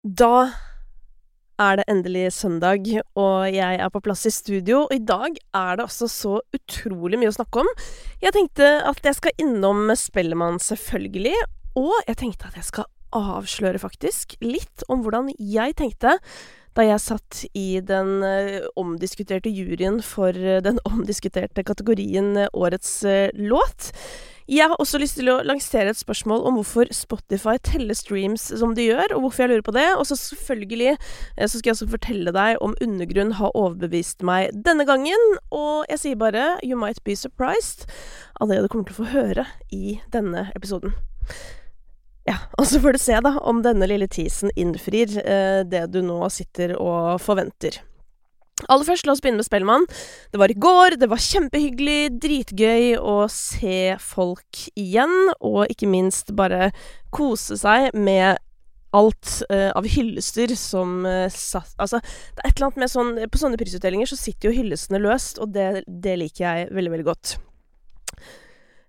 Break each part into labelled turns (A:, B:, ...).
A: Da er det endelig søndag, og jeg er på plass i studio. Og i dag er det altså så utrolig mye å snakke om. Jeg tenkte at jeg skal innom Spellemann, selvfølgelig. Og jeg tenkte at jeg skal avsløre, faktisk, litt om hvordan jeg tenkte da jeg satt i den uh, omdiskuterte juryen for uh, den omdiskuterte kategorien uh, Årets låt. Jeg har også lyst til å lansere et spørsmål om hvorfor Spotify teller streams som de gjør, og hvorfor jeg lurer på det. Og så selvfølgelig så skal jeg også fortelle deg om Undergrunn har overbevist meg denne gangen. Og jeg sier bare you might be surprised av det du kommer til å få høre i denne episoden. Ja, og så får du se, da, om denne lille teasen innfrir eh, det du nå sitter og forventer. Aller først, la oss begynne med Spellemann. Det var i går, det var kjempehyggelig, dritgøy å se folk igjen, og ikke minst bare kose seg med alt uh, av hyllester som uh, satt Altså, det er et eller annet med sånn På sånne prisutdelinger så sitter jo hyllestene løst, og det, det liker jeg veldig, veldig godt.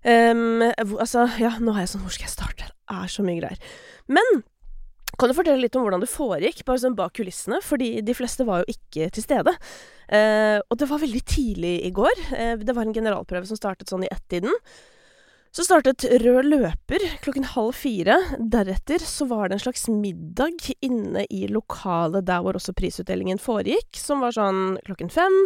A: Um, altså, ja, nå har jeg sånn Hvor skal jeg starte? Det er så mye greier. Men kan du fortelle litt om hvordan det foregikk, bare sånn bak kulissene? Fordi de fleste var jo ikke til stede. Eh, og det var veldig tidlig i går. Eh, det var en generalprøve som startet sånn i ett-tiden. Så startet Rød løper klokken halv fire. Deretter så var det en slags middag inne i lokalet der hvor også prisutdelingen foregikk, som var sånn klokken fem.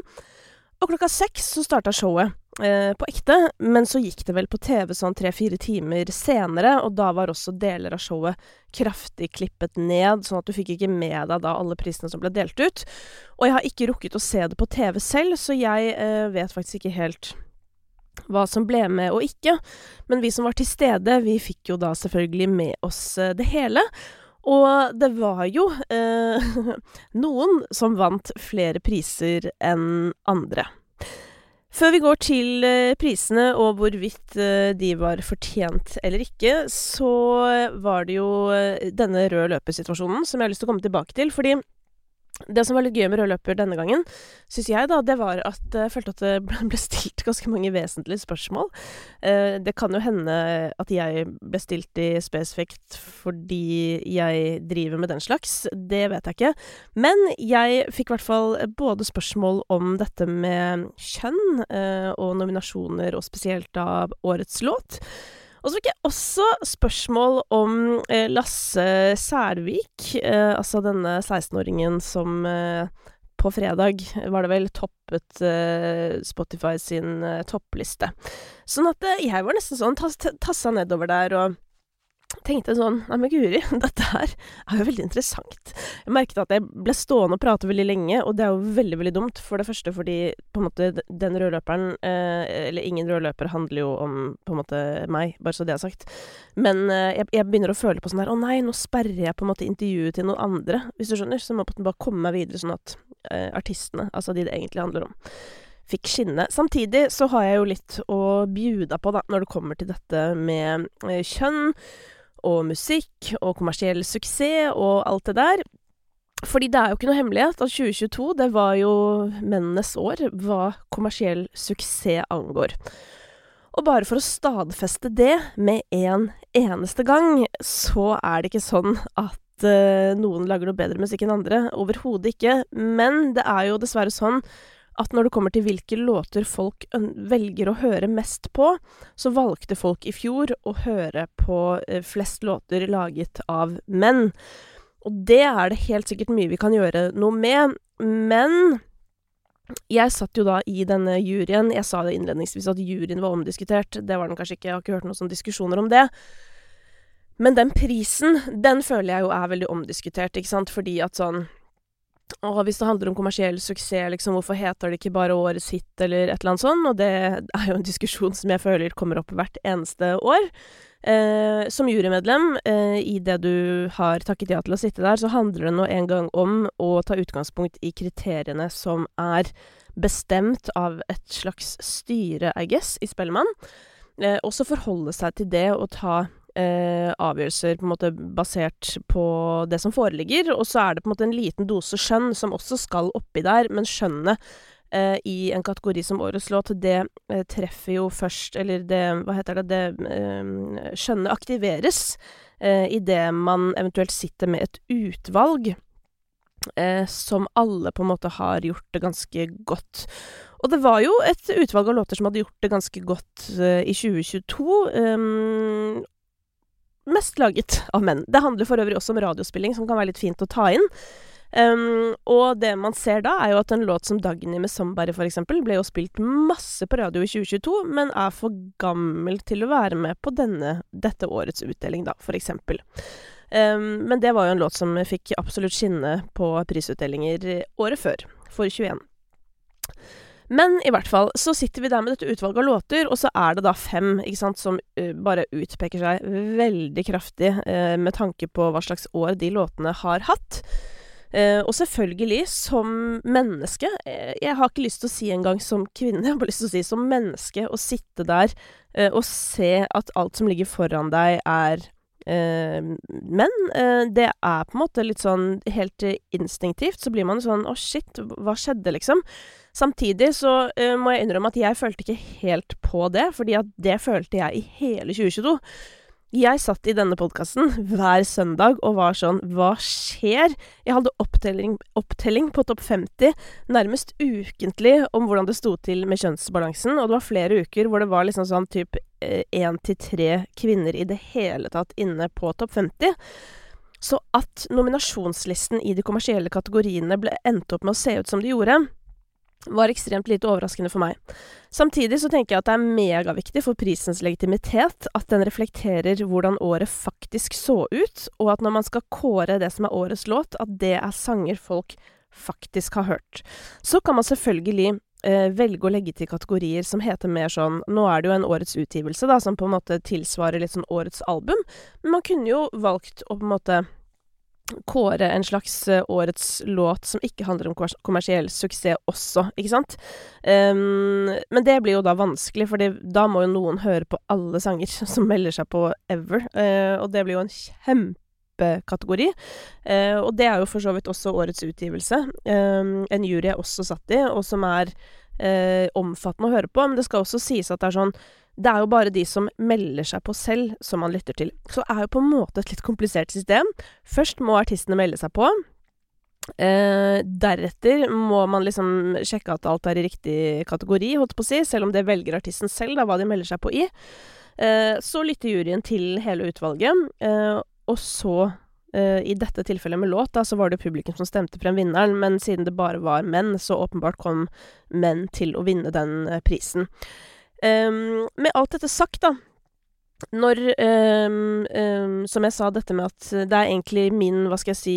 A: Og klokka seks så starta showet. Eh, på ekte, men så gikk det vel på TV sånn tre-fire timer senere, og da var også deler av showet kraftig klippet ned, sånn at du fikk ikke med deg da alle prisene som ble delt ut. Og jeg har ikke rukket å se det på TV selv, så jeg eh, vet faktisk ikke helt hva som ble med og ikke. Men vi som var til stede, vi fikk jo da selvfølgelig med oss eh, det hele. Og det var jo eh, noen som vant flere priser enn andre. Før vi går til eh, prisene og hvorvidt eh, de var fortjent eller ikke, så var det jo eh, denne røde løpersituasjonen som jeg har lyst til å komme tilbake til. Fordi det som var litt gøy med rød løper denne gangen, syns jeg, da, det var at jeg følte at det ble stilt ganske mange vesentlige spørsmål. Eh, det kan jo hende at jeg ble stilt de spesifikt fordi jeg driver med den slags. Det vet jeg ikke. Men jeg fikk i hvert fall både spørsmål om dette med kjønn eh, og nominasjoner, og spesielt av årets låt. Og så fikk jeg også spørsmål om eh, Lasse Særvik, eh, altså denne 16-åringen som eh, på fredag, var det vel, toppet uh, Spotify sin uh, toppliste. Sånn at uh, jeg var nesten sånn tassa nedover der og tenkte sånn Nei, men guri, dette her er jo veldig interessant. Jeg merket at jeg ble stående og prate veldig lenge, og det er jo veldig, veldig dumt. For det første fordi på en måte den rødløperen eh, Eller ingen rødløper handler jo om på en måte meg, bare så det er sagt. Men eh, jeg, jeg, begynner å føle på sånn her Å nei, nå sperrer jeg på en måte intervjuet til noen andre, hvis du skjønner. Så jeg må på en måte bare komme meg videre, sånn at eh, artistene, altså de det egentlig handler om fikk skinne. Samtidig så har jeg jo litt å bjuda på, da, når det kommer til dette med eh, kjønn og musikk og kommersiell suksess og alt det der. Fordi det er jo ikke noe hemmelighet at 2022, det var jo mennenes år hva kommersiell suksess angår. Og bare for å stadfeste det med en eneste gang, så er det ikke sånn at uh, noen lager noe bedre musikk enn andre. Overhodet ikke. Men det er jo dessverre sånn at når det kommer til hvilke låter folk velger å høre mest på, så valgte folk i fjor å høre på eh, flest låter laget av menn. Og det er det helt sikkert mye vi kan gjøre noe med, men jeg satt jo da i denne juryen. Jeg sa det innledningsvis at juryen var omdiskutert. Det var den kanskje ikke, jeg har ikke hørt noen sånne diskusjoner om det. Men den prisen, den føler jeg jo er veldig omdiskutert, ikke sant, fordi at sånn og hvis det handler om kommersiell suksess, liksom, hvorfor heter det ikke bare Årets hit, eller et eller annet sånt? Og det er jo en diskusjon som jeg føler kommer opp hvert eneste år. Eh, som jurymedlem, eh, i det du har takket ja til å sitte der, så handler det nå en gang om å ta utgangspunkt i kriteriene som er bestemt av et slags styre, I guess, i Spellemann. Eh, og så forholde seg til det og ta eh, avgjørelser på en måte basert på det som foreligger. Og så er det på en måte en liten dose skjønn som også skal oppi der, men skjønnet eh, i en kategori som Årets låt, det eh, treffer jo først Eller det Hva heter det? Det eh, Skjønnet aktiveres eh, idet man eventuelt sitter med et utvalg eh, som alle på en måte har gjort det ganske godt. Og det var jo et utvalg av låter som hadde gjort det ganske godt eh, i 2022. Um, mest laget av menn. Det handler for øvrig også om radiospilling, som kan være litt fint å ta inn. Um, og det man ser da, er jo at en låt som 'Dagny' med 'Somebody', eksempel, ble jo spilt masse på radio i 2022, men er for gammel til å være med på denne, dette årets utdeling, da, eksempel. Um, men det var jo en låt som fikk absolutt skinne på prisutdelinger året før, for 21. Men i hvert fall, så sitter vi der med dette utvalget av låter, og så er det da fem ikke sant, som uh, bare utpeker seg veldig kraftig uh, med tanke på hva slags år de låtene har hatt. Uh, og selvfølgelig, som menneske Jeg har ikke lyst til å si engang som kvinne, jeg har lyst til å si som menneske, å sitte der og se at alt som ligger foran deg, er men uh, det er på en måte litt sånn helt instinktivt, så blir man sånn Å, shit, hva skjedde, liksom? Samtidig så uh, må jeg innrømme at jeg følte ikke helt på det, fordi at det følte jeg i hele 2022. Jeg satt i denne podkasten hver søndag og var sånn Hva skjer? Jeg hadde opptelling, opptelling på topp 50 nærmest ukentlig om hvordan det sto til med kjønnsbalansen, og det var flere uker hvor det var liksom sånn typ én til tre kvinner i det hele tatt inne på topp 50. Så at nominasjonslisten i de kommersielle kategoriene ble endt opp med å se ut som de gjorde, var ekstremt lite overraskende for meg. Samtidig så tenker jeg at det er megaviktig for prisens legitimitet at den reflekterer hvordan året faktisk så ut, og at når man skal kåre det som er årets låt, at det er sanger folk faktisk har hørt. Så kan man selvfølgelig velge å legge til kategorier som heter mer sånn Nå er det jo en årets utgivelse, da, som på en måte tilsvarer litt sånn årets album, men man kunne jo valgt å på en måte kåre en slags uh, årets låt som ikke handler om kommersiell suksess også, ikke sant? Um, men det blir jo da vanskelig, for da må jo noen høre på alle sanger som melder seg på ever, uh, og det blir jo en kjempekategori. Eh, og det er jo for så vidt også årets utgivelse. Eh, en jury jeg også satt i, og som er omfattende å høre på, men det skal også sies at det er sånn det er jo bare de som melder seg på selv, som man lytter til. Så det er jo på en måte et litt komplisert system. Først må artistene melde seg på. Eh, deretter må man liksom sjekke at alt er i riktig kategori, holdt på å si, selv om det velger artisten selv, da, hva de melder seg på i. Eh, så lytter juryen til hele utvalget, eh, og så eh, i dette tilfellet med låt, da, så var det publikum som stemte frem vinneren, men siden det bare var menn, så åpenbart kom menn til å vinne den eh, prisen. Um, med alt dette sagt, da når um, um, Som jeg sa, dette med at det er egentlig min, hva skal jeg si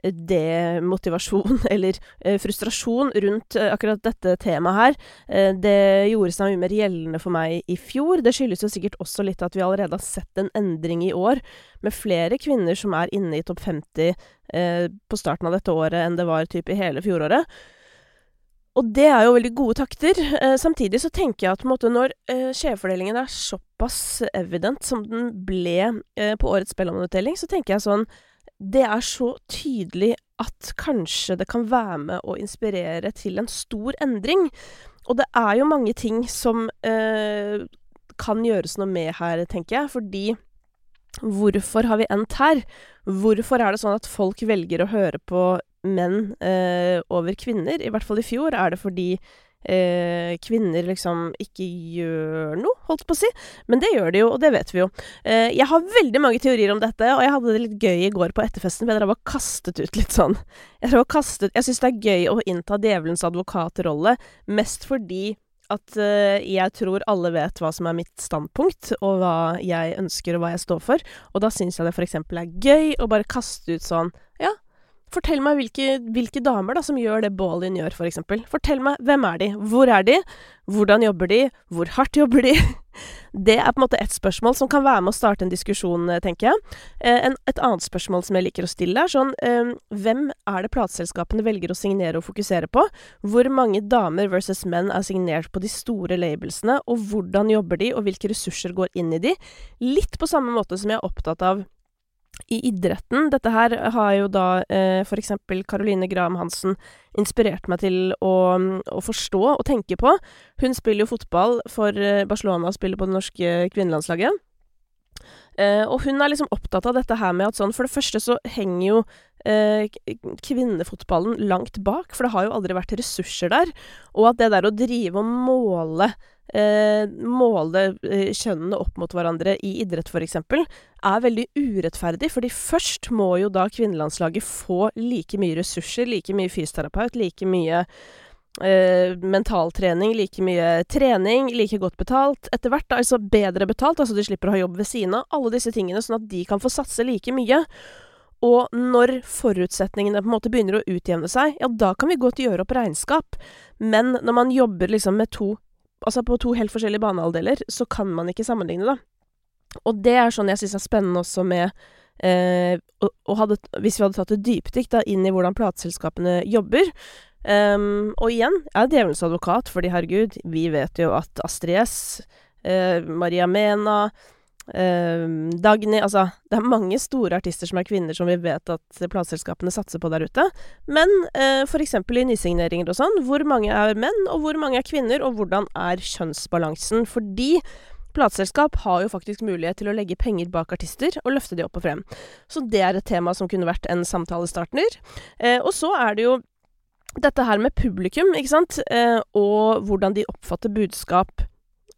A: demotivasjon, eller uh, frustrasjon, rundt uh, akkurat dette temaet her. Uh, det gjorde seg mye mer gjeldende for meg i fjor. Det skyldes jo sikkert også litt at vi allerede har sett en endring i år, med flere kvinner som er inne i topp 50 på starten av dette året enn det var typ i hele fjoråret. Og det er jo veldig gode takter. Eh, samtidig så tenker jeg at måte når eh, er såpass evident som den ble eh, på årets Spellemannutdeling, så tenker jeg sånn Det er så tydelig at kanskje det kan være med å inspirere til en stor endring. Og det er jo mange ting som eh, kan gjøres noe med her, tenker jeg, fordi Hvorfor har vi endt her? Hvorfor er det sånn at folk velger å høre på menn eh, over kvinner. I hvert fall i fjor er det fordi eh, kvinner liksom ikke gjør noe, holdt på å si. Men det gjør de jo, og det vet vi jo. Eh, jeg har veldig mange teorier om dette, og jeg hadde det litt gøy i går på etterfesten, for jeg drev og kastet ut litt sånn Jeg kastet Jeg syns det er gøy å innta djevelens advokatrolle, mest fordi at uh, jeg tror alle vet hva som er mitt standpunkt, og hva jeg ønsker, og hva jeg står for. Og da syns jeg det eksempel er gøy å bare kaste ut sånn Fortell meg hvilke, hvilke, damer da som gjør det Baalin gjør, for eksempel. Fortell meg hvem er de, hvor er de, hvordan jobber de, hvor hardt jobber de? Det er på en måte ett spørsmål som kan være med å starte en diskusjon, eh, tenker jeg. Eh, et annet spørsmål som jeg liker å stille, er sånn eh, Hvem er det plateselskapene velger å signere og fokusere på? Hvor mange damer versus menn er signert på de store labelsene, og hvordan jobber de, og hvilke ressurser går inn i de? Litt på samme måte som jeg er opptatt av i idretten. Dette her har jo da eh, for eksempel Caroline Graham Hansen inspirert meg til å, å, forstå og tenke på. Hun spiller jo fotball for eh, Barcelona spiller på det norske kvinnelandslaget. Eh, og hun er liksom opptatt av dette her med at sånn For det første så henger jo eh, kvinnefotballen langt bak, for det har jo aldri vært ressurser der. Og at det der å drive og måle måle eh, kjønnene opp mot hverandre i idrett, f.eks., er veldig urettferdig. fordi først må jo da kvinnelandslaget få like mye ressurser, like mye fysioterapeut, like mye eh, mentaltrening, like mye trening, like godt betalt. Etter hvert altså bedre betalt, altså de slipper å ha jobb ved siden av. Alle disse tingene, sånn at de kan få satse like mye. Og når forutsetningene på en måte begynner å utjevne seg, ja, da kan vi godt gjøre opp regnskap. Men når man jobber liksom med to Altså på to helt forskjellige banehalvdeler, så kan man ikke sammenligne, da. Og det er sånn jeg syns er spennende også med eh, og, og hadde, Hvis vi hadde tatt et dypdykk inn i hvordan plateselskapene jobber, Um, og igjen, jeg er djevelens advokat, fordi herregud, vi vet jo at Astrid S, eh, Maria Mena, Dagny Altså, det er mange store artister som er kvinner som vi vet at plateselskapene satser på der ute. Men eh, for eksempel i nysigneringer og sånn, hvor mange er menn, og hvor mange er kvinner, og hvordan er kjønnsbalansen? Fordi Plateselskap har jo faktisk mulighet til å legge penger bak artister og løfte de opp og frem. Så det er et tema som kunne vært en samtalestartner. Eh, og så er det jo dette her med publikum, ikke sant, eh, og hvordan de oppfatter budskap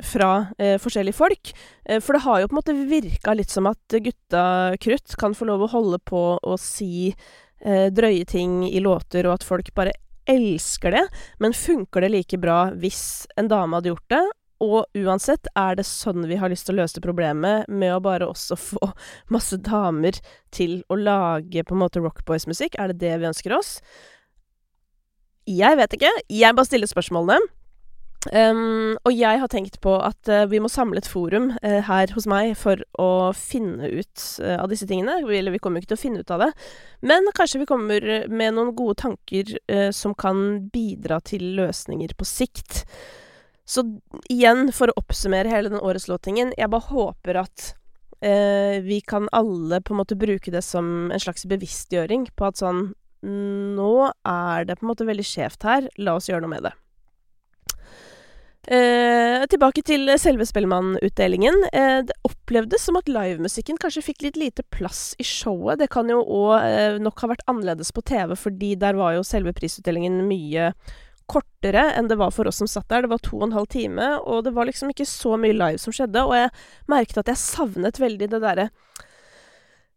A: fra eh, forskjellige folk. Eh, for det har jo på en måte virka litt som at gutta krutt kan få lov å holde på å si eh, drøye ting i låter, og at folk bare elsker det. Men funker det like bra hvis en dame hadde gjort det? Og uansett, er det sånn vi har lyst til å løse problemet, med å bare også få masse damer til å lage på en måte Rockboys-musikk? Er det det vi ønsker oss? Jeg vet ikke. Jeg bare stiller spørsmålene. Um, og jeg har tenkt på at uh, vi må samle et forum uh, her hos meg for å finne ut uh, av disse tingene. Eller vi kommer jo ikke til å finne ut av det, men kanskje vi kommer med noen gode tanker som kan bidra til løsninger på sikt. Så igjen, for å oppsummere hele den årets låtingen, jeg bare håper at vi kan alle på en måte bruke det som en slags bevisstgjøring på at sånn nå er det på en måte veldig skjevt her, la oss gjøre noe med det. Eh, tilbake til selve Spellemannutdelingen. Eh, det opplevdes som at livemusikken kanskje fikk litt lite plass i showet. Det kan jo òg eh, nok ha vært annerledes på TV, fordi der var jo selve prisutdelingen mye kortere enn det var for oss som satt der. Det var to og en halv time, og det var liksom ikke så mye live som skjedde. Og jeg merket at jeg savnet veldig det derre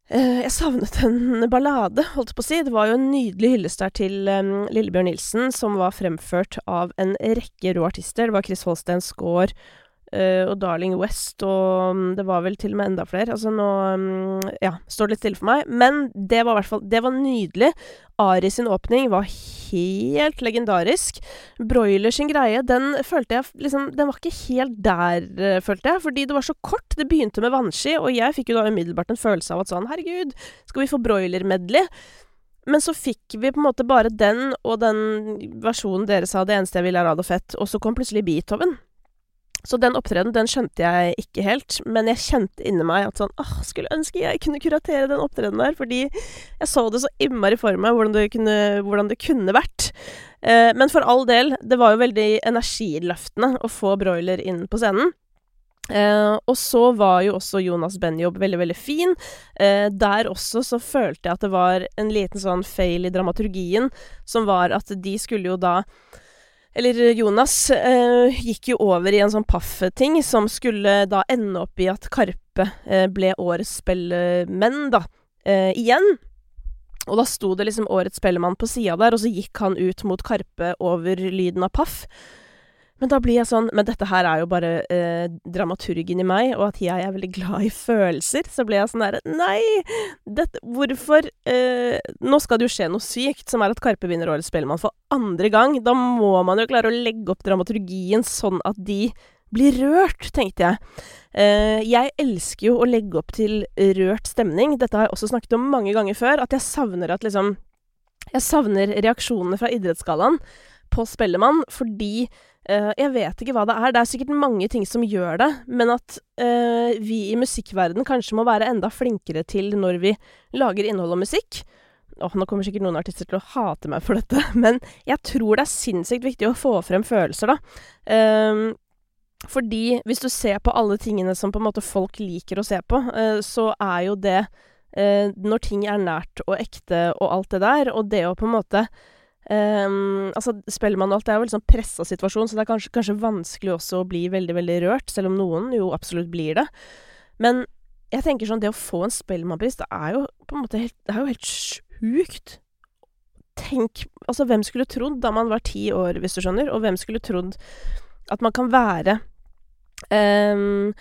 A: jeg savnet en ballade, holdt jeg på å si. Det var jo en nydelig hyllest der til um, Lillebjørn Nilsen, som var fremført av en rekke rå artister. Det var Chris Holstein Skaar og Darling West, og um, det var vel til og med enda flere. Altså nå um, Ja, står det litt stille for meg. Men det var hvert fall Det var nydelig. Ari sin åpning var helt legendarisk. Broiler sin greie, den følte jeg liksom Den var ikke helt der, uh, følte jeg. Fordi det var så kort. Det begynte med vannski, og jeg fikk jo da umiddelbart en følelse av at sånn Herregud, skal vi få broiler-medley? Men så fikk vi på en måte bare den og den versjonen dere sa, det eneste jeg ville er rad og fett, og så kom plutselig Beethoven. Så den opptredenen, den skjønte jeg ikke helt, men jeg kjente inni meg at sånn åh, skulle ønske jeg kunne kuratere den opptredenen der, fordi jeg så det så innmari for meg hvordan det kunne, hvordan det kunne vært. Eh, men for all del, det var jo veldig energiløftende å få Broiler inn på scenen. Eh, og så var jo også Jonas Benjob veldig, veldig fin. Eh, der også så følte jeg at det var en liten sånn fail i dramaturgien, som var at de skulle jo da eller Jonas eh, gikk jo over i en sånn paff-ting som skulle da ende opp i at Karpe eh, ble årets spellemenn, da. Eh, igjen. Og da sto det liksom årets spellemann på sida der, og så gikk han ut mot Karpe over lyden av paff. Men da blir jeg sånn Men dette her er jo bare eh, dramaturgen i meg, og at jeg er veldig glad i følelser. Så blir jeg sånn derre Nei! Dette, hvorfor eh, Nå skal det jo skje noe sykt, som er at Karpe vinner Årets Spellemann for andre gang. Da må man jo klare å legge opp dramaturgien sånn at de blir rørt, tenkte jeg. Eh, jeg elsker jo å legge opp til rørt stemning. Dette har jeg også snakket om mange ganger før, at jeg savner at liksom Jeg savner reaksjonene fra Idrettsgallaen på Spellemann fordi Uh, jeg vet ikke hva det er. Det er sikkert mange ting som gjør det, men at uh, vi i musikkverdenen kanskje må være enda flinkere til når vi lager innhold og musikk. Åh, oh, nå kommer sikkert noen artister til å hate meg for dette, men jeg tror det er sinnssykt viktig å få frem følelser, da. Uh, Fordi hvis du ser på alle tingene som på en måte folk liker å se på, eh, så er jo det Når ting er nært og ekte og alt det der, og det å på en måte Um, altså, Spellemann og alt det er jo en sånn pressa situasjon, så det er kanskje, kanskje, vanskelig også å bli veldig, veldig rørt, selv om noen jo absolutt blir det. Men jeg tenker sånn, det å få en Spellemannpris, det er jo på en måte helt Det er jo helt sjukt. Tenk Altså, hvem skulle trodd da man var ti år, hvis du skjønner, og hvem skulle trodd at man kan være um,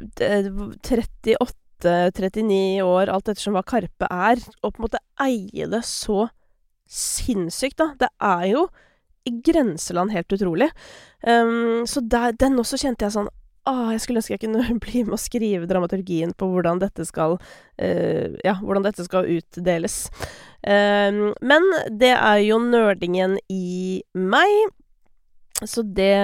A: 38 39 år, alt ettersom hva Karpe er, og på en måte eie det så sinnssykt, da. Det er jo i grenseland helt utrolig. Um, så der, den også kjente jeg sånn ah, jeg skulle ønske jeg kunne bli med å skrive dramaturgien på hvordan dette skal uh, Ja, hvordan dette skal utdeles. Um, men det er jo nerdingen i meg. Så det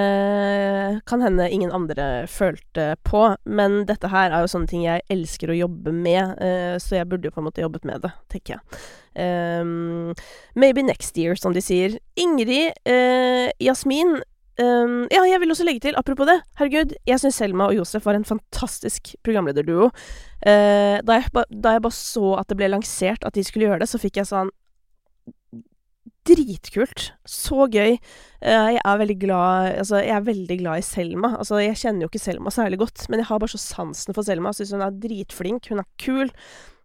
A: kan hende ingen andre følte på. Men dette her er jo sånne ting jeg elsker å jobbe med, uh, så jeg burde jo på en måte jobbet med det, tenker jeg. Um, maybe next year, som de sier. Ingrid, uh, Jasmin um, Ja, jeg vil også legge til, apropos det, herregud, jeg syns Selma og Josef var en fantastisk programlederduo. Uh, da, jeg da jeg bare så at det ble lansert at de skulle gjøre det, så fikk jeg sånn dritkult. Så gøy. Uh, jeg er glad Altså, jeg er veldig glad i Selma. Altså, jeg kjenner jo ikke Selma særlig godt, men jeg har bare så sansen for Selma. Syns hun er dritflink. Hun er kul.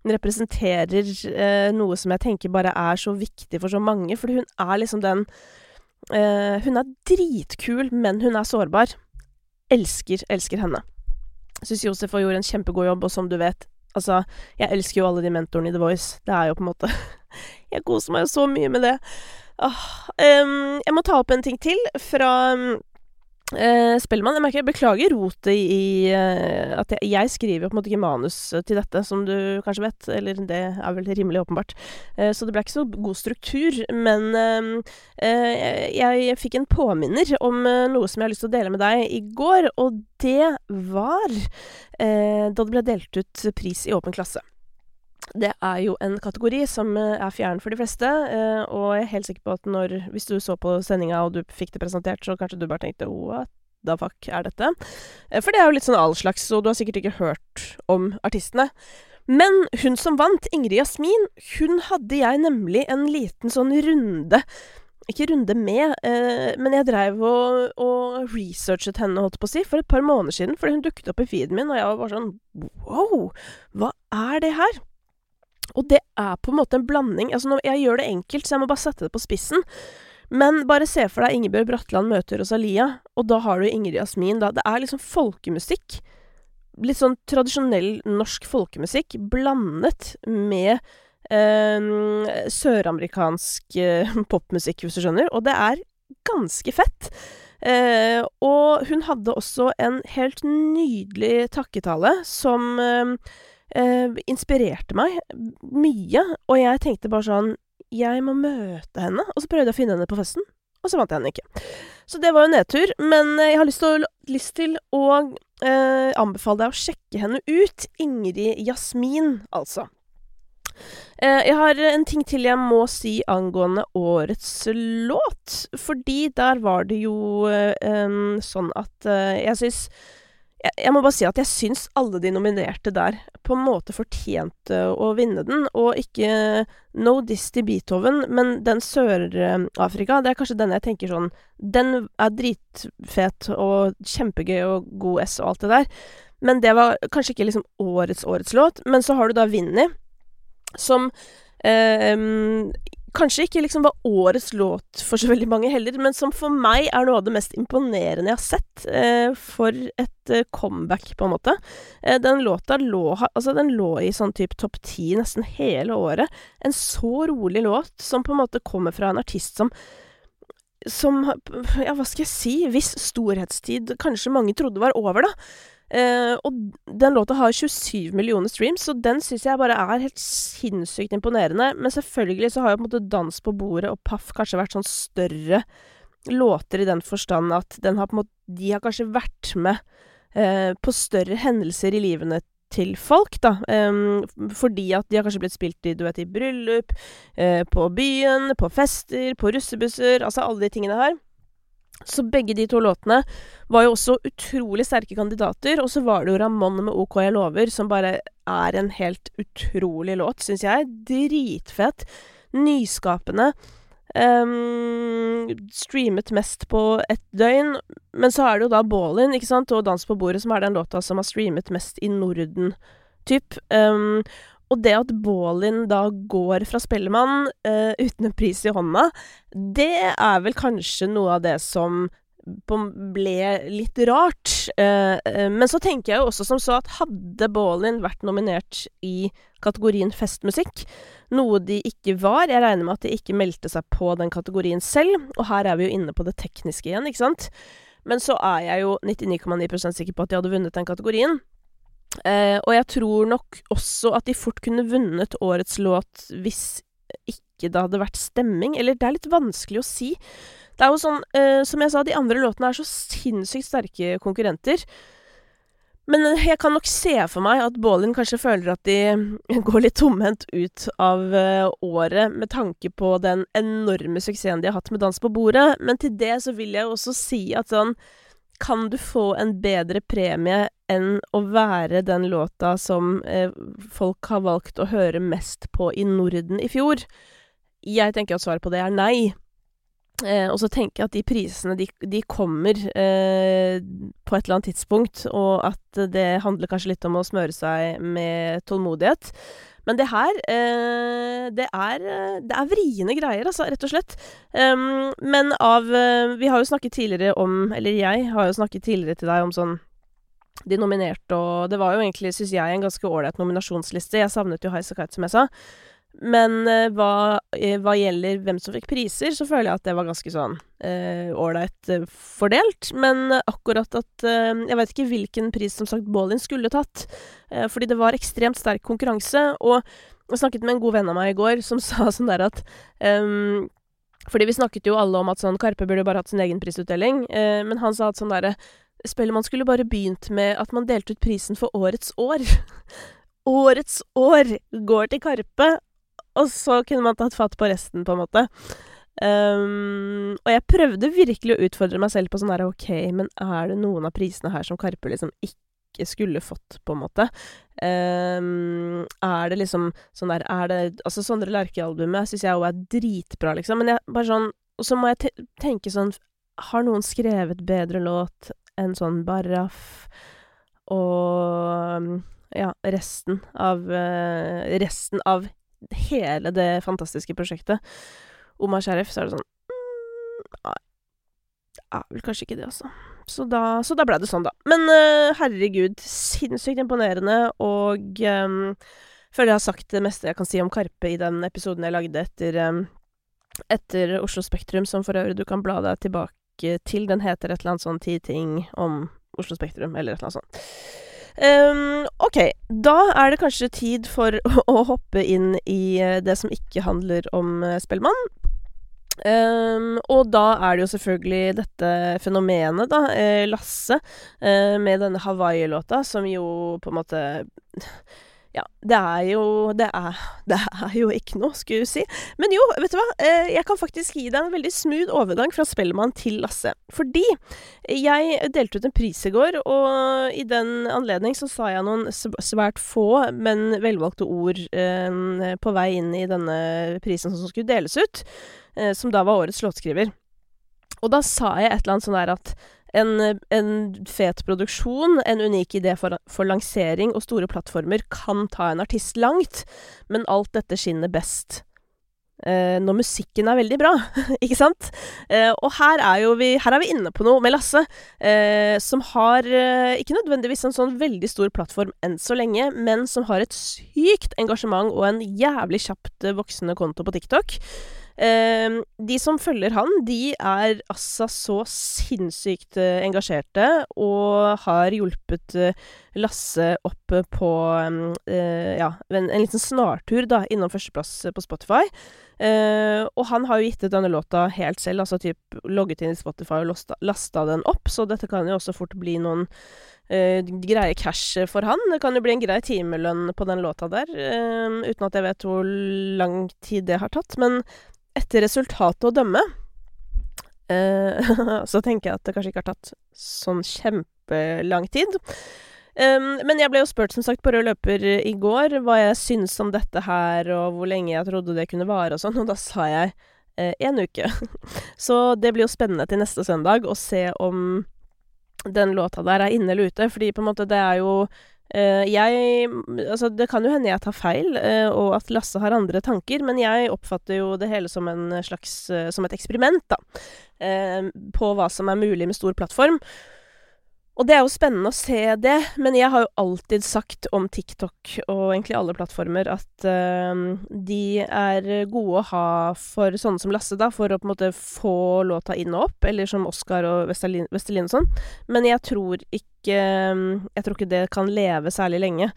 A: Hun representerer eh, noe som jeg tenker bare er så viktig for så mange, fordi hun er liksom den eh, Hun er dritkul, men hun er sårbar. Elsker, elsker henne. Syns Josef har gjort en kjempegod jobb, og som du vet, altså, jeg elsker jo alle de mentorene i The Voice. Det er jo på en måte Jeg koser meg jo så mye med det. Ah, um, jeg må ta opp en ting til fra uh, Spellemann. Jeg merker jeg beklager rotet i uh, at jeg, jeg, skriver på en måte ikke manus til dette, som du kanskje vet. Eller det er vel rimelig åpenbart. Uh, så det ble ikke så god struktur. Men jeg, jeg, fikk en påminner om noe som jeg har lyst til å dele med deg i går, og det var da det ble delt ut pris i Åpen klasse. Det er jo en kategori som eh, er fjern for de fleste, eh, og jeg er helt sikker på at når Hvis du så på sendinga og du fikk det presentert, så kanskje du bare tenkte what the fuck er dette? Eh, for det er jo litt sånn all slags, og du har sikkert ikke hørt om artistene. Men hun som vant, Ingrid Jasmin, hun hadde jeg nemlig en liten sånn runde ikke runde med, men jeg dreiv og, og, researchet henne, holdt på å si, for et par måneder siden, fordi hun dukket opp i feeden min, og jeg var bare sånn wow, hva er det her? Og det er på en måte en blanding Altså, jeg gjør det enkelt, så jeg må bare sette det på spissen. Men bare se for deg Ingebjørg Bratland møter Rosalia, og da har du Ingrid Jasmin. Da. Det er liksom folkemusikk. Litt sånn tradisjonell norsk folkemusikk blandet med eh, søramerikansk eh, popmusikk, hvis du skjønner. Og det er ganske fett. Eh, og hun hadde også en helt nydelig takketale som eh, eh, inspirerte meg mye. Og jeg tenkte bare sånn Jeg må møte henne. Og så prøvde jeg å finne henne på festen, og så vant jeg henne ikke. Så det var jo nedtur. Men jeg har lyst til lyst til å eh, anbefale deg å sjekke henne ut. Ingrid Jasmin, altså. Eh, jeg har en ting til jeg må si angående årets låt. Fordi der var det jo eh, sånn at eh, jeg syns jeg, jeg, må bare si at jeg syns alle de nominerte der på en måte fortjente å vinne den, og ikke No Diss til Beethoven, men den Sør-Afrika, det er kanskje den jeg tenker sånn Den er dritfet og kjempegøy og god S og alt det der, men det var kanskje ikke liksom årets årets låt. Men så har du da Vinni, som eh, kanskje ikke liksom var årets låt for så veldig mange heller, men som for meg er noe av det mest imponerende jeg har sett eh, for et eh, comeback, på en måte. Eh, den låta lå, altså den lå i sånn type topp ti nesten hele året. En så rolig låt som på en måte kommer fra en artist som som Ja, hva skal jeg si? Hvis storhetstid kanskje mange trodde var over, da. Uh, og den låta har 27 millioner streams, så den syns jeg bare er helt sinnssykt imponerende. Men selvfølgelig så har jo på en måte Dans på bordet og Paff kanskje vært sånn større låter i den forstand at den har på en måte De har kanskje vært med eh, på større hendelser i livene til folk, da. Um, fordi at de har kanskje blitt spilt i, du vet, i bryllup, eh, på byen, på fester, på russebusser, altså alle de tingene her. Så begge de to låtene var jo også utrolig sterke kandidater. Og så var det jo Ramón med OK jeg lover, som bare er en helt utrolig låt, syns jeg. Dritfett. Nyskapende. Um, streamet mest på ett døgn. Men så er det jo da Ballin, ikke sant, og Dans på bordet, som er den låta som har streamet mest i Norden, typ. Um, og det at Baalin da går fra Spellemann uh, uten en pris i hånda, det er vel kanskje noe av det som ble litt rart. Uh, uh, men så tenker jeg jo også som så at hadde Baalin vært nominert i kategorien festmusikk, noe de ikke var Jeg regner med at de ikke meldte seg på den kategorien selv, og her er vi jo inne på det tekniske igjen, ikke sant? Men så er jeg jo 99,9% sikker på at de hadde vunnet den kategorien. Eh, og jeg tror nok også at de fort kunne vunnet årets låt hvis ikke det hadde vært stemming. Eller det er litt vanskelig å si. Det er jo sånn, eh, som jeg sa, de andre låtene er så sinnssykt sterke konkurrenter. Men jeg kan nok se for meg at Baalin kanskje føler at de går litt tomhendt ut av uh, året med tanke på den enorme suksessen de har hatt med Dans på bordet. Men til det så vil jeg også si at sånn kan du få en bedre premie enn å være den låta som eh, folk har valgt å høre mest på i Norden i fjor? Jeg tenker at svaret på det er nei. Eh, og så tenker jeg at de prisene, de, de kommer eh, på et eller annet tidspunkt, og at det handler kanskje litt om å smøre seg med tålmodighet. Men det her eh, det, er, eh, det er vriene greier, altså, rett og slett. Um, men av uh, Vi har jo snakket tidligere om Eller jeg har jo snakket tidligere til deg om sånn de nominerte, og det var jo egentlig, syns jeg, en ganske ålreit nominasjonsliste. Jeg savnet jo Highasakite, som jeg sa. Men uh, hva, uh, hva, gjelder hvem som fikk priser, så føler jeg at det var ganske sånn ålreit uh, fordelt. Men akkurat at Jeg vet ikke hvilken pris som sagt Baalin skulle tatt. fordi det var ekstremt sterk konkurranse. Og jeg snakket med en god venn av meg i går som sa sånn der at um, fordi vi snakket jo alle om at sånn Karpe burde bare hatt sin egen prisutdeling, men han sa at sånn derre Spellemann skulle bare begynt med at man delte ut prisen for årets år. årets år går til Karpe, og så kunne man tatt fatt på resten, på en måte. Um, og jeg prøvde virkelig å utfordre meg selv på sånn der OK, men er det noen av prisene her som Karpe liksom ikke skulle fått, på en måte? Um, er det liksom sånn der Er det Altså, Sondre Lerche-albumet syns jeg òg er dritbra, liksom, men jeg bare sånn Og så må jeg te tenke sånn Har noen skrevet bedre låt enn sånn Barraf og ja, resten av uh, Resten av hele det fantastiske prosjektet. Omar Sharif, så er det sånn mm, Nei, det vel kanskje ikke det, altså. Så da, så da ble det sånn, da. Men uh, herregud, sinnssykt imponerende, og um, føler jeg har sagt det meste jeg kan si om Karpe i den episoden jeg lagde etter, um, etter Oslo Spektrum, som for øvrig du kan bla deg tilbake til. Den heter et eller annet sånn ti ting om Oslo Spektrum, eller et eller annet sånt. Um, OK. Da er det kanskje tid for å hoppe inn i eh, det som ikke handler om uh, Spellemann. Um, og da er det jo selvfølgelig dette fenomenet, da, eh, Lasse, eh, med denne Hawaii-låta, som jo på en måte ja, det er jo det er, det er, jo ikke noe, skulle du si. Men jo, vet du hva? Eh, jeg kan faktisk gi deg en veldig smooth overgang fra Spellemann til Lasse. Fordi jeg delte ut en pris i går, og i den anledning så sa jeg noen svært få, men velvalgte ord eh, på vei inn i denne prisen som skulle deles ut, eh, som da var årets låtskriver. Og da sa jeg et eller annet sånn der at en, en, fet produksjon, en unik idé for, for, lansering og store plattformer kan ta en artist langt, men alt dette skinner best eh, når musikken er veldig bra, ikke sant? Eh, og her er, vi, her er vi inne på noe med Lasse, eh, som har ikke nødvendigvis en sånn veldig stor plattform enn så lenge, men som har et sykt engasjement og en jævlig kjapt voksende konto på TikTok. Uh, de som følger han, de er altså så sinnssykt uh, engasjerte og har hjulpet uh, Lasse opp på um, ja, en, en, liten snartur da, innom førsteplass på Spotify. og han har jo gitt ut denne låta helt selv, altså typ logget inn i Spotify og lasta den opp, så dette kan jo også fort bli noen greie cash for han. Det kan jo bli en grei timelønn på den låta der, uten at jeg vet hvor lang tid det har tatt. Men etter resultatet å dømme, Eh, så tenker jeg at det kanskje ikke har tatt sånn kjempelang tid. Um, men jeg ble jo spurt, som sagt, på rød løper i går hva jeg syns om dette her, og hvor lenge jeg trodde det kunne vare og sånn, og da sa jeg eh, en uke. så det blir jo spennende til neste søndag å se om den låta der er inne eller ute, fordi på en måte det er jo Uh, jeg Altså, det kan jo hende jeg tar feil, uh, og at Lasse har andre tanker, men jeg oppfatter jo det hele som en slags uh, Som et eksperiment, da. på hva som er mulig med stor plattform. Og det er jo spennende å se det, men jeg har jo alltid sagt om TikTok og egentlig alle plattformer at uh, de er gode å ha for sånne som Lasse, da, for å på en måte få låta inn og opp, eller som Oscar og Vestelin, og sånn. Men jeg tror ikke Jeg tror ikke det kan leve særlig lenge.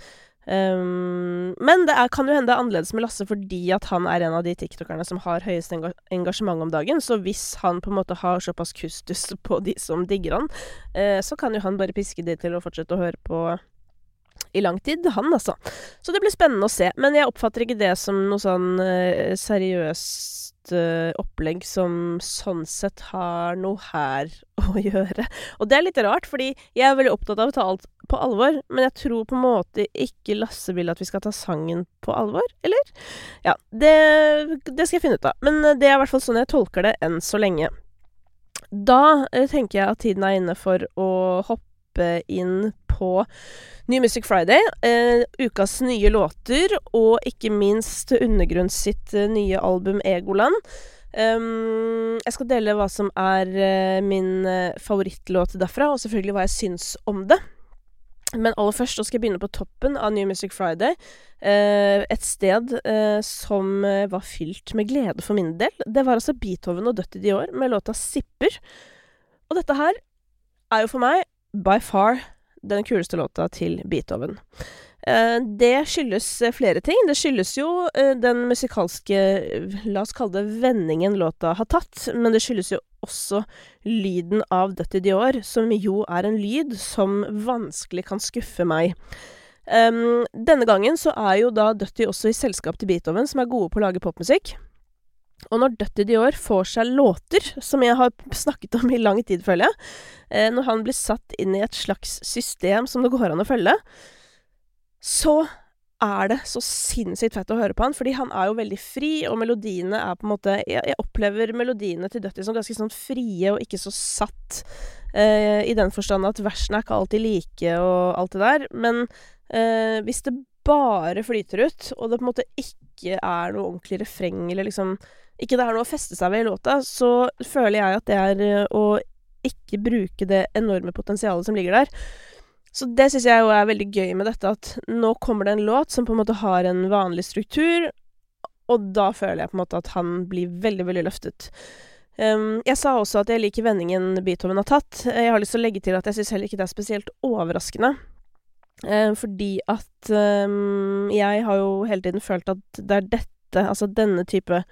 A: Um, men det er, kan jo hende det er annerledes med Lasse fordi at han er en av de tiktokerne som har høyest engasjement om dagen. Så hvis han på en måte har såpass kustus på de som digger han, uh, så kan jo han bare piske de til å fortsette å høre på i lang tid, han altså. Så det blir spennende å se. Men jeg oppfatter ikke det som noe sånn uh, seriøst uh, opplegg som sånn sett har noe her å gjøre. Og det er litt rart, fordi jeg er veldig opptatt av å ta alt på alvor, men jeg tror på en måte ikke Lasse vil at vi skal ta sangen på alvor, eller? Ja, det, det skal jeg finne ut av. Men det er i hvert fall sånn jeg tolker det enn så lenge. Da eh, tenker jeg at tiden er inne for å hoppe inn på New Music Friday. Eh, ukas nye låter, og ikke minst Undergrunn sitt eh, nye album Egoland. Um, jeg skal dele hva som er uh, min favorittlåt derfra, og selvfølgelig hva jeg syns om det. Men aller først så skal jeg begynne på toppen av New Music Friday. Uh, et sted som var fylt med glede for min del. Det var altså Beethoven og Dødt i år, med låta 'Sipper'. Og dette her er jo for meg by far den kuleste låta til Beethoven. Eh, det skyldes eh, flere ting. Det skyldes jo eh, den musikalske, la oss kalle det vendingen låta har tatt, men det skyldes jo også lyden av Dutty Dior, som jo er en lyd som vanskelig kan skuffe meg. Um, denne gangen så er jo da Dutty også i selskap til Beethoven, som er gode på å lage popmusikk. Og når Dutty Dior får seg låter, som jeg har snakket om i lang tid, føler jeg, når han blir satt inn i et slags system som det går an å følge, så er det så sinnssykt fett å høre på han, fordi han er jo veldig fri, og melodiene er på en måte Jeg, jeg opplever melodiene til Dutty som ganske sånn frie og ikke så satt, eh, i den forstand at versene er ikke alltid like og alt det der, men eh, hvis det bare flyter ut, og det på en måte ikke er noe ordentlig refreng, eller liksom ikke det er noe å feste seg ved i låta, så føler jeg at det er eh, å ikke bruke det enorme potensialet som ligger der. Så det syns jeg jo er veldig gøy med dette, at nå kommer det en låt som på en måte har en vanlig struktur, og da føler jeg på en måte at han blir veldig, veldig løftet. Um, jeg sa også at jeg liker vendingen Beethoven har tatt. Jeg har lyst til å legge til at jeg syns heller ikke det er spesielt overraskende. Um, fordi at um, jeg har jo hele tiden følt at det er dette, altså denne type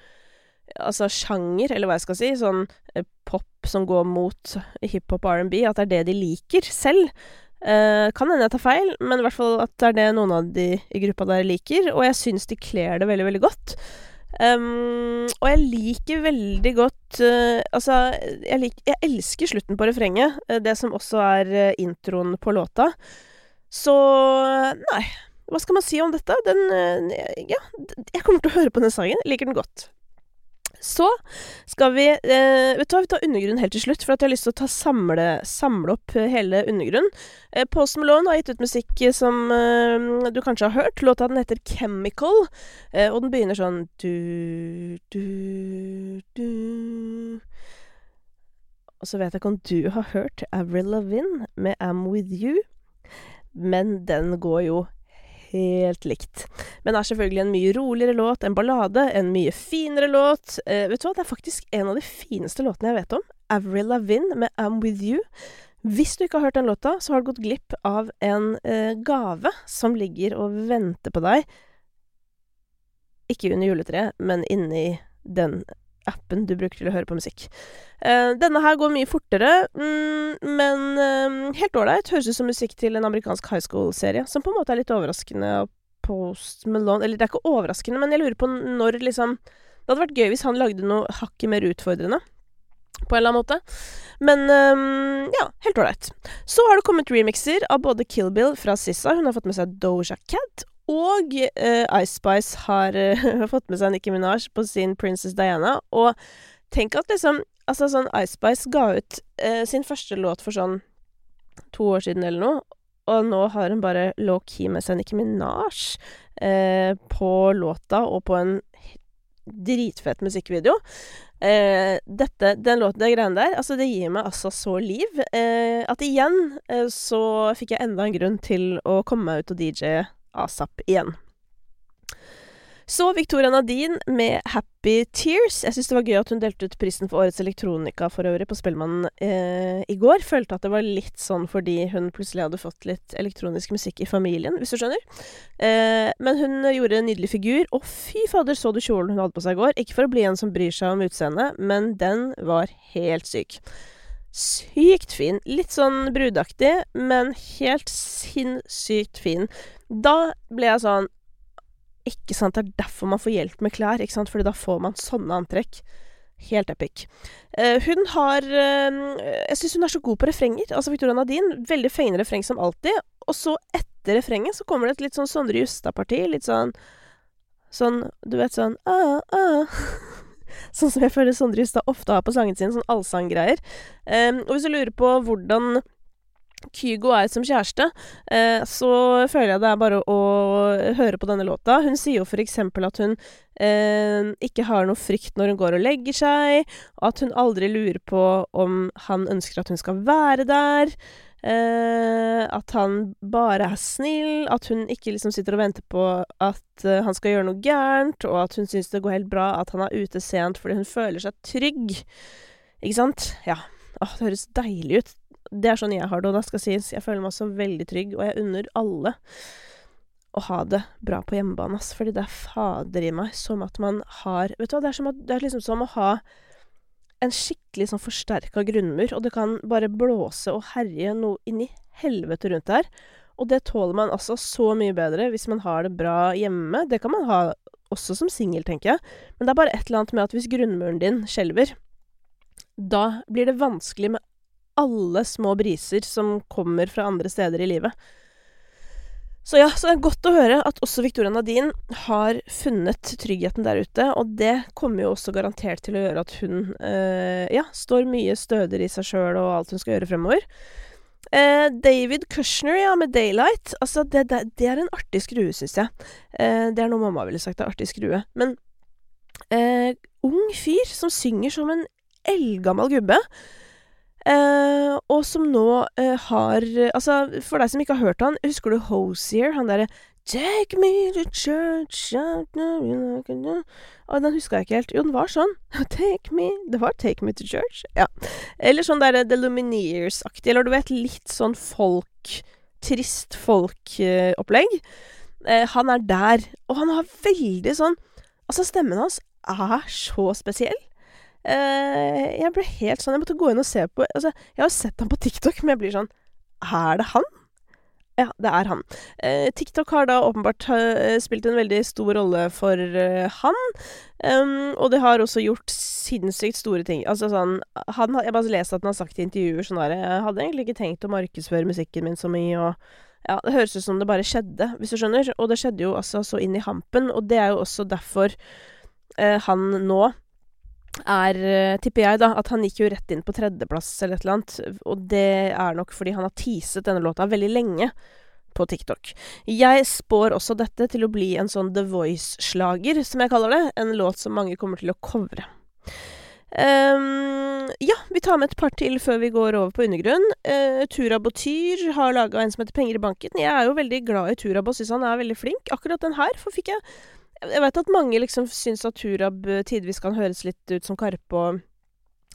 A: altså sjanger, eller hva jeg skal si, sånn eh, pop som går mot hiphop og R&B, at det er det de liker selv. Eh, kan hende jeg tar feil, men i hvert fall at det er det noen av de i gruppa der liker, og jeg syns de kler det veldig, veldig godt. Um, og jeg liker veldig godt uh, Altså, jeg, lik, jeg, elsker slutten på refrenget, uh, det som også er introen på låta. Så nei, hva skal man si om dette? Den Ja, jeg kommer til å høre på den sangen. Jeg liker den godt. Så skal vi eh, Vet du hva, vi tar undergrunn helt til slutt, for at jeg har lyst til å ta samle, samle opp eh, hele undergrunn. Eh, Post Malone har gitt ut musikk som eh, du kanskje har hørt. Låta den heter Chemical, eh, og den begynner sånn du, du, du Og så vet jeg ikke om du har hørt Avril Lavigne med I'm With You, men den går jo helt likt. Men er selvfølgelig en mye roligere låt, en ballade, en mye finere låt. Eh, vet du hva, det er faktisk en av de fineste låtene jeg vet om. Avril Lavigne med I'm With You. Hvis du ikke har hørt den låta, så har du gått glipp av en eh, gave som ligger og venter på deg. Ikke under juletreet, men inni den appen du bruker til å høre på musikk. Uh, denne her går mye fortere, mm, men uh, helt ålreit. Høres ut som musikk til en amerikansk high school-serie, som på en måte er litt overraskende. Post Malone Eller det er ikke overraskende, men jeg lurer på når liksom Det hadde vært gøy hvis han lagde noe hakket mer utfordrende. På en eller annen måte. Men um, ja, helt ålreit. Så har det kommet remixer av både Kill Bill fra Sissa, hun har fått med seg Doja Cat, og uh, Ice Spice har uh, fått med seg Nicki Minaj på sin Princess Diana. Og tenk at liksom Altså, sånn Ice Spice ga ut uh, sin første låt for sånn to år siden eller noe, og nå har hun bare low-key med seg Nicki Minaj på låta og på en dritfett musikkvideo. Eh, dette, den låten, de greiene der, altså det gir meg altså så liv. Eh, at igjen eh, så fikk jeg enda en grunn til å komme meg ut og DJ asap igjen. Så Victoria Nadine med 'Happy Tears'. Jeg syns det var gøy at hun delte ut prisen for Årets elektronika for øvrig på Spellemann eh, i går. Følte at det var litt sånn fordi hun plutselig hadde fått litt elektronisk musikk i familien, hvis du skjønner. Eh, men hun gjorde en nydelig figur. Og fy fader, så du kjolen hun hadde på seg i går? Ikke for å bli en som bryr seg om utseendet, men den var helt syk. Sykt fin. Litt sånn brudaktig, men helt sinnssykt fin. Da ble jeg sånn ikke sant, Det er derfor man får hjelp med klær, ikke sant, fordi da får man sånne antrekk. Helt epic. Uh, hun har uh, Jeg syns hun er så god på refrenger. Altså Victoria Nadine. Veldig fengende refreng som alltid. Og så, etter refrenget, så kommer det et litt sånn Sondre Justad-parti. Litt sånn Sånn Du vet sånn ah, ah. Sånn som jeg føler Sondre Justad ofte har på sangen sin. Sånn allsanggreier. Um, og hvis du lurer på hvordan Kygo er som kjæreste, eh, så føler jeg det er bare å høre på denne låta. Hun sier jo eksempel at hun eh, ikke har noe frykt når hun går og legger seg, og at hun aldri lurer på om han ønsker at hun skal være der. Eh, at han bare er snill, at hun ikke liksom sitter og venter på at uh, han skal gjøre noe gærent, og at hun syns det går helt bra at han er ute sent fordi hun føler seg trygg. Ikke sant? Ja. Åh, det høres deilig ut. Det er sånn jeg har det, og det skal sies. Jeg føler meg også veldig trygg, og jeg unner alle å ha det bra på hjemmebane, ass. Fordi det er fader i meg som at man har Vet du hva, det er, som at, det er liksom som å ha en skikkelig sånn forsterka grunnmur, og det kan bare blåse og herje noe inn i helvete rundt der. Og det tåler man altså så mye bedre hvis man har det bra hjemme. Det kan man ha også som singel, tenker jeg. Men det er bare et eller annet med at hvis grunnmuren din skjelver, da blir det vanskelig med alle små briser som kommer fra andre steder i livet. Så ja, så det er godt å høre at også Victoria Nadine har funnet tryggheten der ute, og det kommer jo også garantert til å gjøre at hun eh, ja, står mye stødigere i seg sjøl og alt hun skal gjøre fremover. Eh, David Kushner, ja, med 'Daylight'. Altså, det, det, det er en artig skrue, syns jeg. Eh, det er noe mamma ville sagt er artig skrue. Men eh, ung fyr som synger som en eldgammel gubbe. Uh, og som nå uh, har Altså, for deg som ikke har hørt han, husker du Hosier? Han derre Take me to church Og den huska jeg ikke helt. Jo, den var sånn. Take me Det var Take me to church. Ja. Eller sånn derre The Lumineers-aktig. Eller du vet, litt sånn folk Trist folk-opplegg. Uh, han er der. Og han har veldig sånn Altså, stemmen hans er så spesiell. Uh, jeg ble helt sånn Jeg måtte gå inn og se på Altså, jeg har sett ham på TikTok, men jeg blir sånn Er det han? Ja, det er han. Eh, TikTok har da åpenbart uh, spilt en veldig stor rolle for han. Um, og det har også gjort sinnssykt store ting. Altså sånn han, Jeg bare leste at han har sagt i intervjuer sånn der Jeg hadde egentlig ikke tenkt å markedsføre musikken min så mye, og ja, det høres ut som det bare skjedde, hvis du skjønner. Og det skjedde jo altså så inn i hampen, og det er jo også derfor han nå er, eh, tipper jeg, da, at han gikk jo rett inn på tredjeplass eller et eller annet. Og det er nok fordi han har teaset denne låta veldig lenge på TikTok. Jeg spår også dette til å bli en sånn The Voice-slager, som jeg kaller det. En låt som mange kommer til å covre. Um, ja, vi tar med et par til før vi går over på undergrunn. Uh, Tura Botyr har laga en som heter Penger i banken. Jeg er jo veldig glad i Turab og syns han er veldig flink. Akkurat den her for fikk jeg jeg vet at mange liksom syns at Turab eh, tidvis kan høres litt ut som Karpe og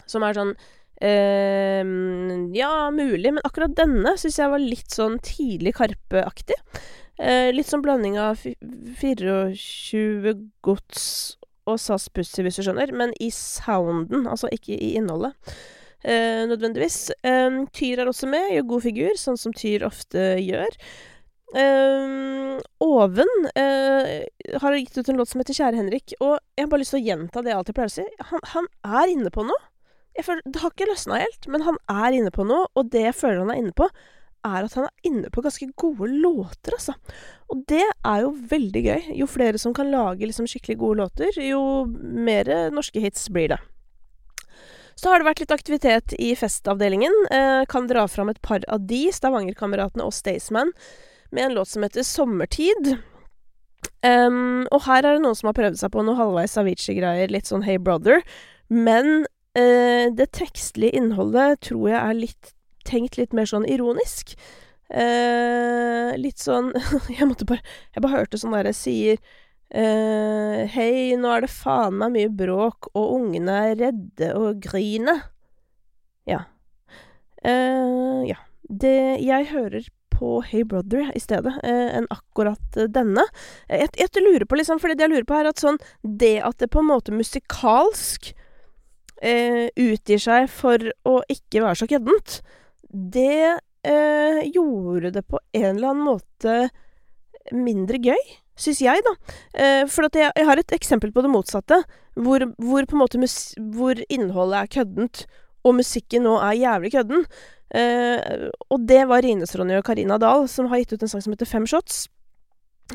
A: Som er sånn eh, Ja, mulig, men akkurat denne syns jeg var litt sånn tidlig Karpe-aktig. Eh, litt sånn blanding av 24 gods og SAS Pussy, hvis du skjønner, men i sounden, altså ikke i innholdet. Eh, nødvendigvis. Eh, Tyr er også med, gjør god figur, sånn som Tyr ofte gjør. Uh, Oven uh, har gitt ut en låt som heter Kjære Henrik, og jeg har bare lyst til å gjenta det jeg alltid pleier å si. Han, han, er inne på noe. føler, Det har ikke løsna helt, men han er inne på noe, og det jeg føler han er inne på, er at han er inne på ganske gode låter, altså. Og det er jo veldig gøy. Jo flere som kan lage liksom skikkelig gode låter, jo mer norske hits blir det. Så har det vært litt aktivitet i festavdelingen. Eh, kan dra fram et par av de, Stavangerkameratene og Staysman, med en låt som heter 'Sommertid'. Um, og her er det noen som har prøvd seg på noe halvveis Avicii-greier, litt sånn Hey Brother. Men uh, det tekstlige innholdet tror jeg er litt tenkt litt mer sånn ironisk. Uh, litt sånn Jeg måtte bare Jeg bare hørte sånn derre sier Uh, Hei, nå er det faen meg mye bråk, og ungene er redde og griner. Ja. Ja. Det Jeg hører på Hey Brother i stedet, eh, enn akkurat denne. Jeg, jeg, lurer på, liksom, fordi det jeg lurer på, er at sånn Det at det på en måte musikalsk utgir seg for å ikke være så køddent, det gjorde det på en eller annen måte mindre gøy syns jeg, da. Eh, for jeg, jeg, har et eksempel på det motsatte, hvor, hvor måte hvor innholdet er køddent, og musikken nå er jævlig kødden. Eh, og det var Rines-Ronny og Karina Dahl, som har gitt ut en sang som heter Fem Shots.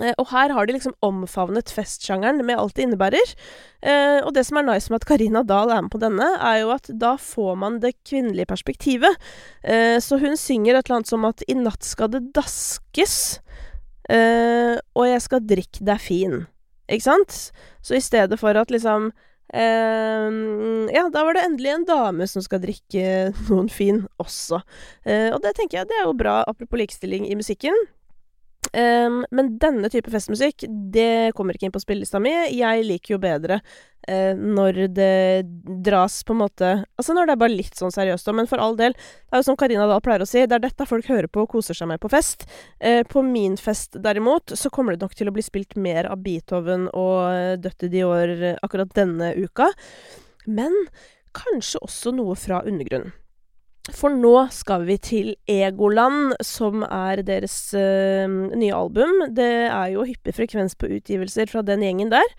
A: Eh, og her har de liksom omfavnet festsjangeren med alt det innebærer. Eh, og det som er nice med at Karina Dahl er med på denne, er jo at da får man det kvinnelige perspektivet. Eh, så hun synger et eller annet som at i natt skal det daskes. Uh, og jeg skal drikke deg fin. Ikke sant? Så i stedet for at liksom uh, Ja, da var det endelig en dame som skal drikke noen fin også. Uh, og det tenker jeg det er jo bra, apropos likestilling i musikken. Um, men denne type festmusikk, det kommer ikke inn på spillelista mi. Jeg liker jo bedre når det dras på en måte Altså når det er bare litt sånn seriøst men for all del. Det er jo som Karina Dahl pleier å si, det er dette folk hører på og koser seg med på fest. Eh, på min fest derimot, så kommer det nok til å bli spilt mer av Beethoven og Døtte Dior akkurat denne uka. Men kanskje også noe fra undergrunnen. For nå skal vi til Egoland, som er deres uh, nye album. Det er jo hyppig frekvens på utgivelser fra den gjengen der.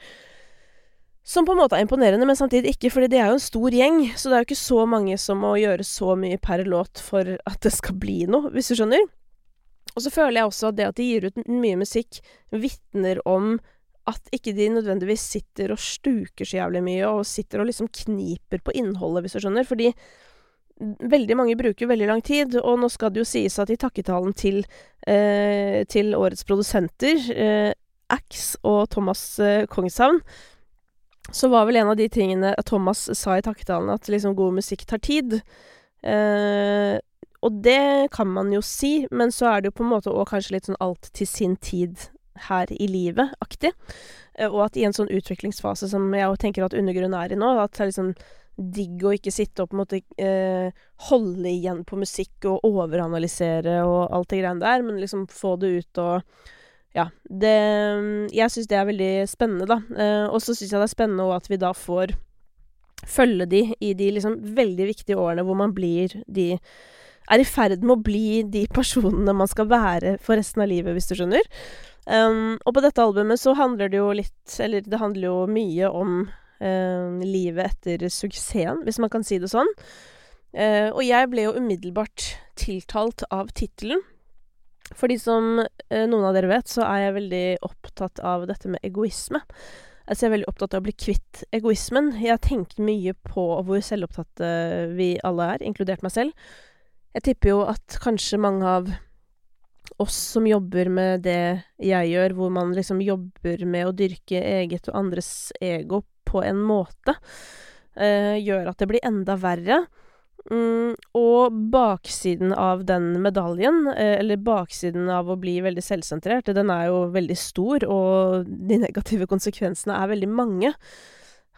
A: Som på en måte er imponerende, men samtidig ikke, fordi det er jo en stor gjeng. Så det er jo ikke så mange som må gjøre så mye per låt for at det skal bli noe, hvis du skjønner. Og så føler jeg også at det at de gir ut mye musikk, vitner om at ikke de nødvendigvis sitter og stuker så jævlig mye, og sitter og liksom kniper på innholdet, hvis du skjønner. Fordi Veldig mange bruker veldig lang tid, og nå skal det jo sies at i takketalen til, eh, til årets produsenter, eh, Ax og Thomas eh, Kongshavn, så var vel en av de tingene Thomas sa i takketalen, at liksom god musikk tar tid. Eh, og det kan man jo si, men så er det jo på en måte òg kanskje litt sånn alt til sin tid her i livet-aktig. Eh, og at i en sånn utviklingsfase som jeg tenker at undergrunnen er i nå, at det er liksom digg å ikke sitte og på en måte eh, holde igjen på musikk og overanalysere og alt det greiene der, men liksom få det ut og Ja. Det Jeg syns det er veldig spennende, da. Eh, og så syns jeg det er spennende òg at vi da får følge de i de liksom veldig viktige årene hvor man blir de Er i ferd med å bli de personene man skal være for resten av livet, hvis du skjønner. Um, og på dette albumet så handler det jo litt Eller det handler jo mye om uh, livet etter suksessen, hvis man kan si det sånn. Uh, og jeg ble jo umiddelbart tiltalt av tittelen. Fordi som eh, noen av dere vet, så er jeg veldig opptatt av dette med egoisme. Altså jeg er veldig opptatt av å bli kvitt egoismen. Jeg har tenkt mye på hvor selvopptatte vi alle er, inkludert meg selv. Jeg tipper jo at kanskje mange av oss som jobber med det jeg gjør, hvor man liksom jobber med å dyrke eget og andres ego på en måte eh, gjør at det blir enda verre. Mm, og baksiden av den medaljen, uh, eller baksiden av å bli veldig selvsentrert, den er jo veldig stor, og de negative konsekvensene er veldig mange.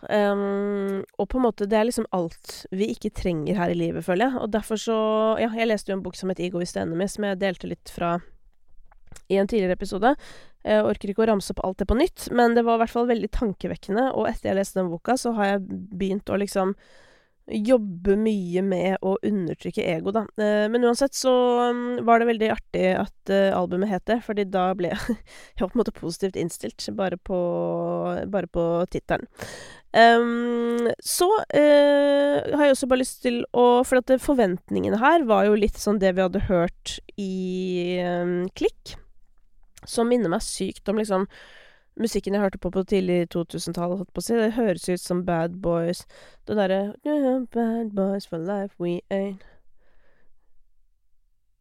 A: Um, og på en måte, det er liksom alt vi ikke trenger her i livet, føler jeg. Og derfor så Ja, jeg leste jo en bok som het 'Egoist enemy, som jeg delte litt fra i en tidligere episode. Jeg orker ikke å ramse opp alt det på nytt, men det var i hvert fall veldig tankevekkende, og etter jeg leste den boka, så har jeg begynt å liksom jobbe mye med å undertrykke ego, da. Eh, men uansett så mm, var det veldig artig at uh, albumet het det, fordi da ble jeg på en måte positivt innstilt bare på, bare på tittelen. Um, så uh, har jeg også bare lyst til å For at forventningene her var jo litt sånn det vi hadde hørt i um, Klikk. Som minner meg sykt om liksom musikken jeg hørte på på tidlig 2000-tall, holdt på å si. Det høres ut som Bad Boys. Det derre Bad Boys for life we ain't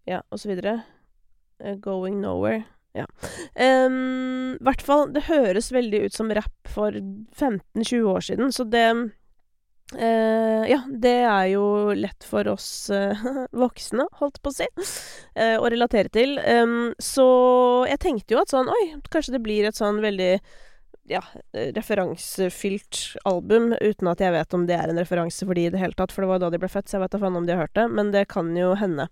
A: Ja, og så videre. Uh, going nowhere. Ja. Um, hvert fall, det høres veldig ut som rapp for 15-20 år siden, så det Ja, det er jo lett for oss uh, voksne, holdt på å si, uh, å relatere til. Så jeg tenkte jo at sånn Oi, kanskje det blir et sånn veldig ja, referansefylt album, uten at jeg vet om det er en referanse for de i det hele tatt, for det var da de ble født, så jeg vet da faen om de har hørt det, men det kan jo hende.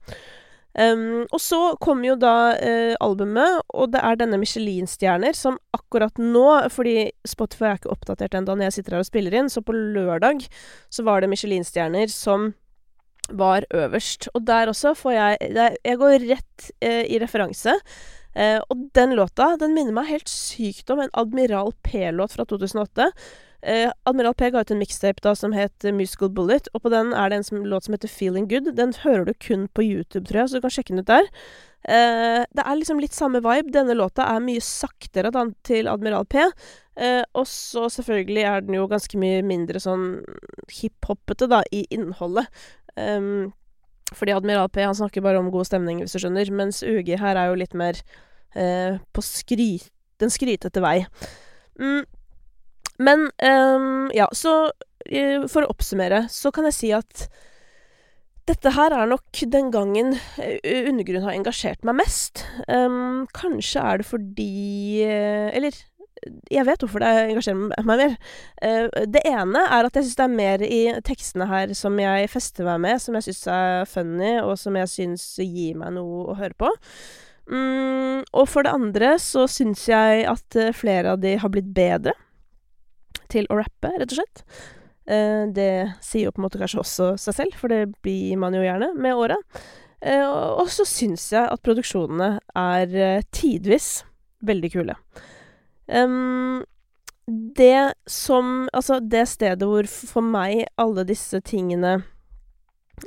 A: Og så kommer jo da uh, albumet, og det er denne Michelin-stjerner som akkurat nå Fordi Spotify er ikke oppdatert ennå når jeg sitter her og spiller inn, så på lørdag så var det Michelin-stjerner som var øverst. Og der også får jeg Jeg går rett uh, i referanse. Uh, og den låta, den minner meg helt sykt om en Admiral P-låt fra 2008. Uh, Admiral P ga ut en mixtape da som het Musical Bullet, og på den er det en som, låt som heter Feeling Good. Den hører du kun på YouTube, tror jeg, så du kan sjekke den ut der. Eh, det er liksom litt samme vibe. Denne låta er mye saktere da, til Admiral P. Eh, og så selvfølgelig er den jo ganske mye mindre sånn hiphopete, da, i innholdet. Um, fordi Admiral P han snakker bare om god stemning, hvis du skjønner, mens UG her er jo litt mer på skryt, den skrytete vei. Mm. Men um, ja, så uh, for å oppsummere, så kan jeg si at dette her er nok den gangen undergrunnen har engasjert meg mest. Um, kanskje er det fordi uh, Eller jeg vet hvorfor det engasjerer meg mer. det ene er at jeg syns det er mer i tekstene her som jeg fester meg med, som jeg syns er funny, og som jeg syns gir meg noe å høre på. Mm, og for det andre så syns jeg at flere av de har blitt bedre til å rappe, rett og slett. Eh, det sier jo på en måte kanskje også seg selv, for det blir man jo gjerne med åra. Eh, og så syns jeg at produksjonene er eh, tidvis veldig kule. Det som Altså, det stedet hvor for meg alle disse tingene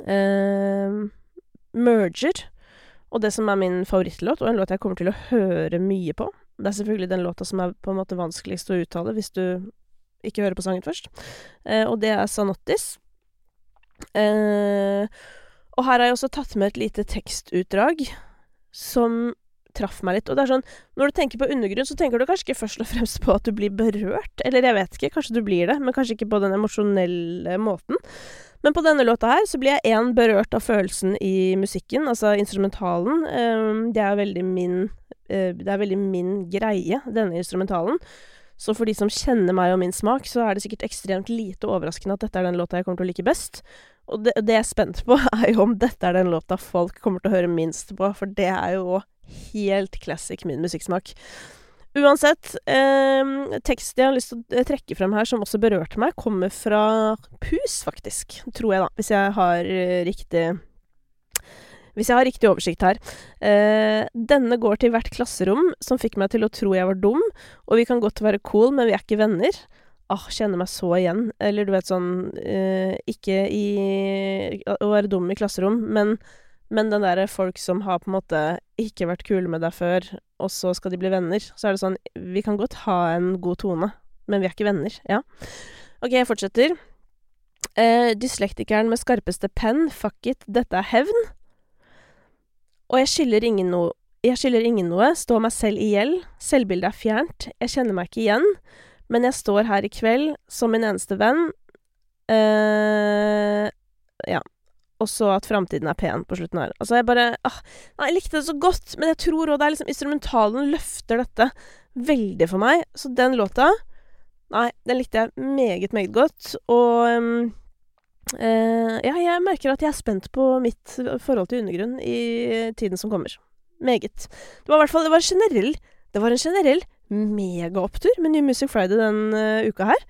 A: uh, merger, og det som er min favorittlåt, og en låt jeg kommer til å høre mye på Det er selvfølgelig den låta som er på en måte vanskeligst å uttale hvis du ikke høre på sangen først. Eh, og det er Sanottis. Eh, og her har jeg også tatt med et lite tekstutdrag som traff meg litt. Og det er sånn, når du tenker på undergrunn, så tenker du kanskje ikke først og fremst på at du blir berørt. Eller jeg vet ikke, kanskje du blir det, men kanskje ikke på den emosjonelle måten. Men på denne låta her så blir jeg én berørt av følelsen i musikken, altså instrumentalen. Eh, det er veldig min uh, Det er veldig min greie, denne instrumentalen. Så for de som kjenner meg og min smak, så er det sikkert ekstremt lite overraskende at dette er den låta jeg kommer til å like best. Og det, det jeg er spent på, er jo om dette er den låta folk kommer til å høre minst på, for det er jo helt classic min musikksmak. Uansett, eh, teksten jeg har lyst til å trekke frem her, som også berørte meg, kommer fra Pus, faktisk. Tror jeg, da. Hvis jeg har eh, riktig hvis jeg har riktig oversikt her. Eh, denne går til hvert klasserom, som fikk meg til å tro jeg var dum, og vi kan godt være cool, men vi er ikke venner. Ah, kjenner meg så igjen. Eller du vet sånn eh, Ikke i å være dum i klasserom, men, men den derre folk som har på en måte ikke vært kule med deg før, og så skal de bli venner. Så er det sånn Vi kan godt ha en god tone, men vi er ikke venner. Ja. OK, jeg fortsetter. Eh, dyslektikeren med skarpeste penn, fuck it, dette er hevn. Og jeg skylder ingen noe. Jeg skylder ingen noe, står meg selv i gjeld, selvbildet er fjernt, jeg kjenner meg ikke igjen, men jeg står her i kveld som min eneste venn. eh, ja. Og så at framtiden er pen på slutten her. Altså, jeg bare ah, Jeg likte det så godt, men jeg tror òg det er liksom Instrumentalen løfter dette veldig for meg. Så den låta Nei, den likte jeg meget, meget godt. Og um, ja, jeg merker at jeg er spent på mitt forhold til undergrunn i tiden som kommer. Meget. Det var i hvert fall generell Det var en generell megaopptur med New Music Friday den uh, uka her.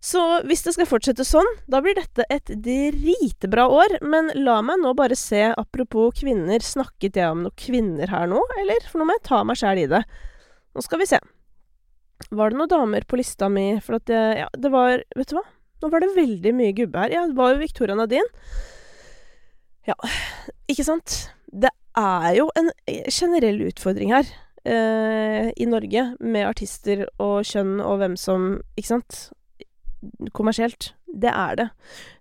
A: Så hvis det skal fortsette sånn, da blir dette et dritbra år. Men la meg nå bare se, apropos kvinner, snakket jeg om noen kvinner her nå, eller? For nå må jeg ta meg sjæl i det. Nå skal vi se. var det noen damer på lista mi, for at jeg ja, det var Vet du hva? Nå var det veldig mye gubbe her. Ja, det var jo Victoria Nadine. Ja, ikke sant? Det er jo en generell utfordring her eh, i Norge med artister og kjønn og hvem som Ikke sant? Kommersielt. Det er det.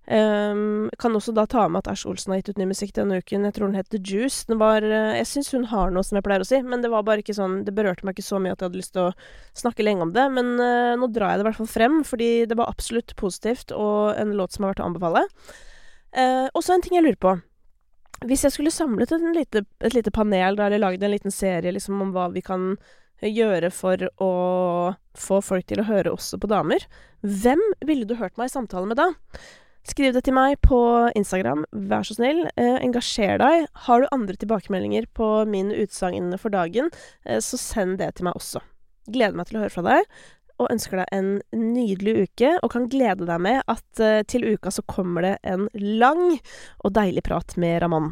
A: Um, kan også da ta med at Ash Olsen har gitt ut ny musikk denne uken. Jeg tror den heter Juice. Den var uh, Jeg syns hun har noe, som jeg pleier å si, men det var bare ikke sånn Det berørte meg ikke så mye at jeg hadde lyst til å snakke lenge om det. Men uh, nå drar jeg det i hvert fall frem, fordi det var absolutt positivt, og en låt som har vært å anbefale. Uh, og så en ting jeg lurer på. Hvis jeg skulle samlet et lite, et lite panel, da, eller lagd en liten serie liksom om hva vi kan gjøre for å få folk til å høre også på damer. Hvem ville du hørt meg i samtale med da? Skriv det til meg på Instagram, vær så snill. Eh, engasjer deg. Har du andre tilbakemeldinger på min utsagn for dagen, eh, så send det til meg også. Gleder meg til å høre fra deg, og ønsker deg en nydelig uke. Og kan glede deg med at eh, til uka så kommer det en lang og deilig prat med Raman.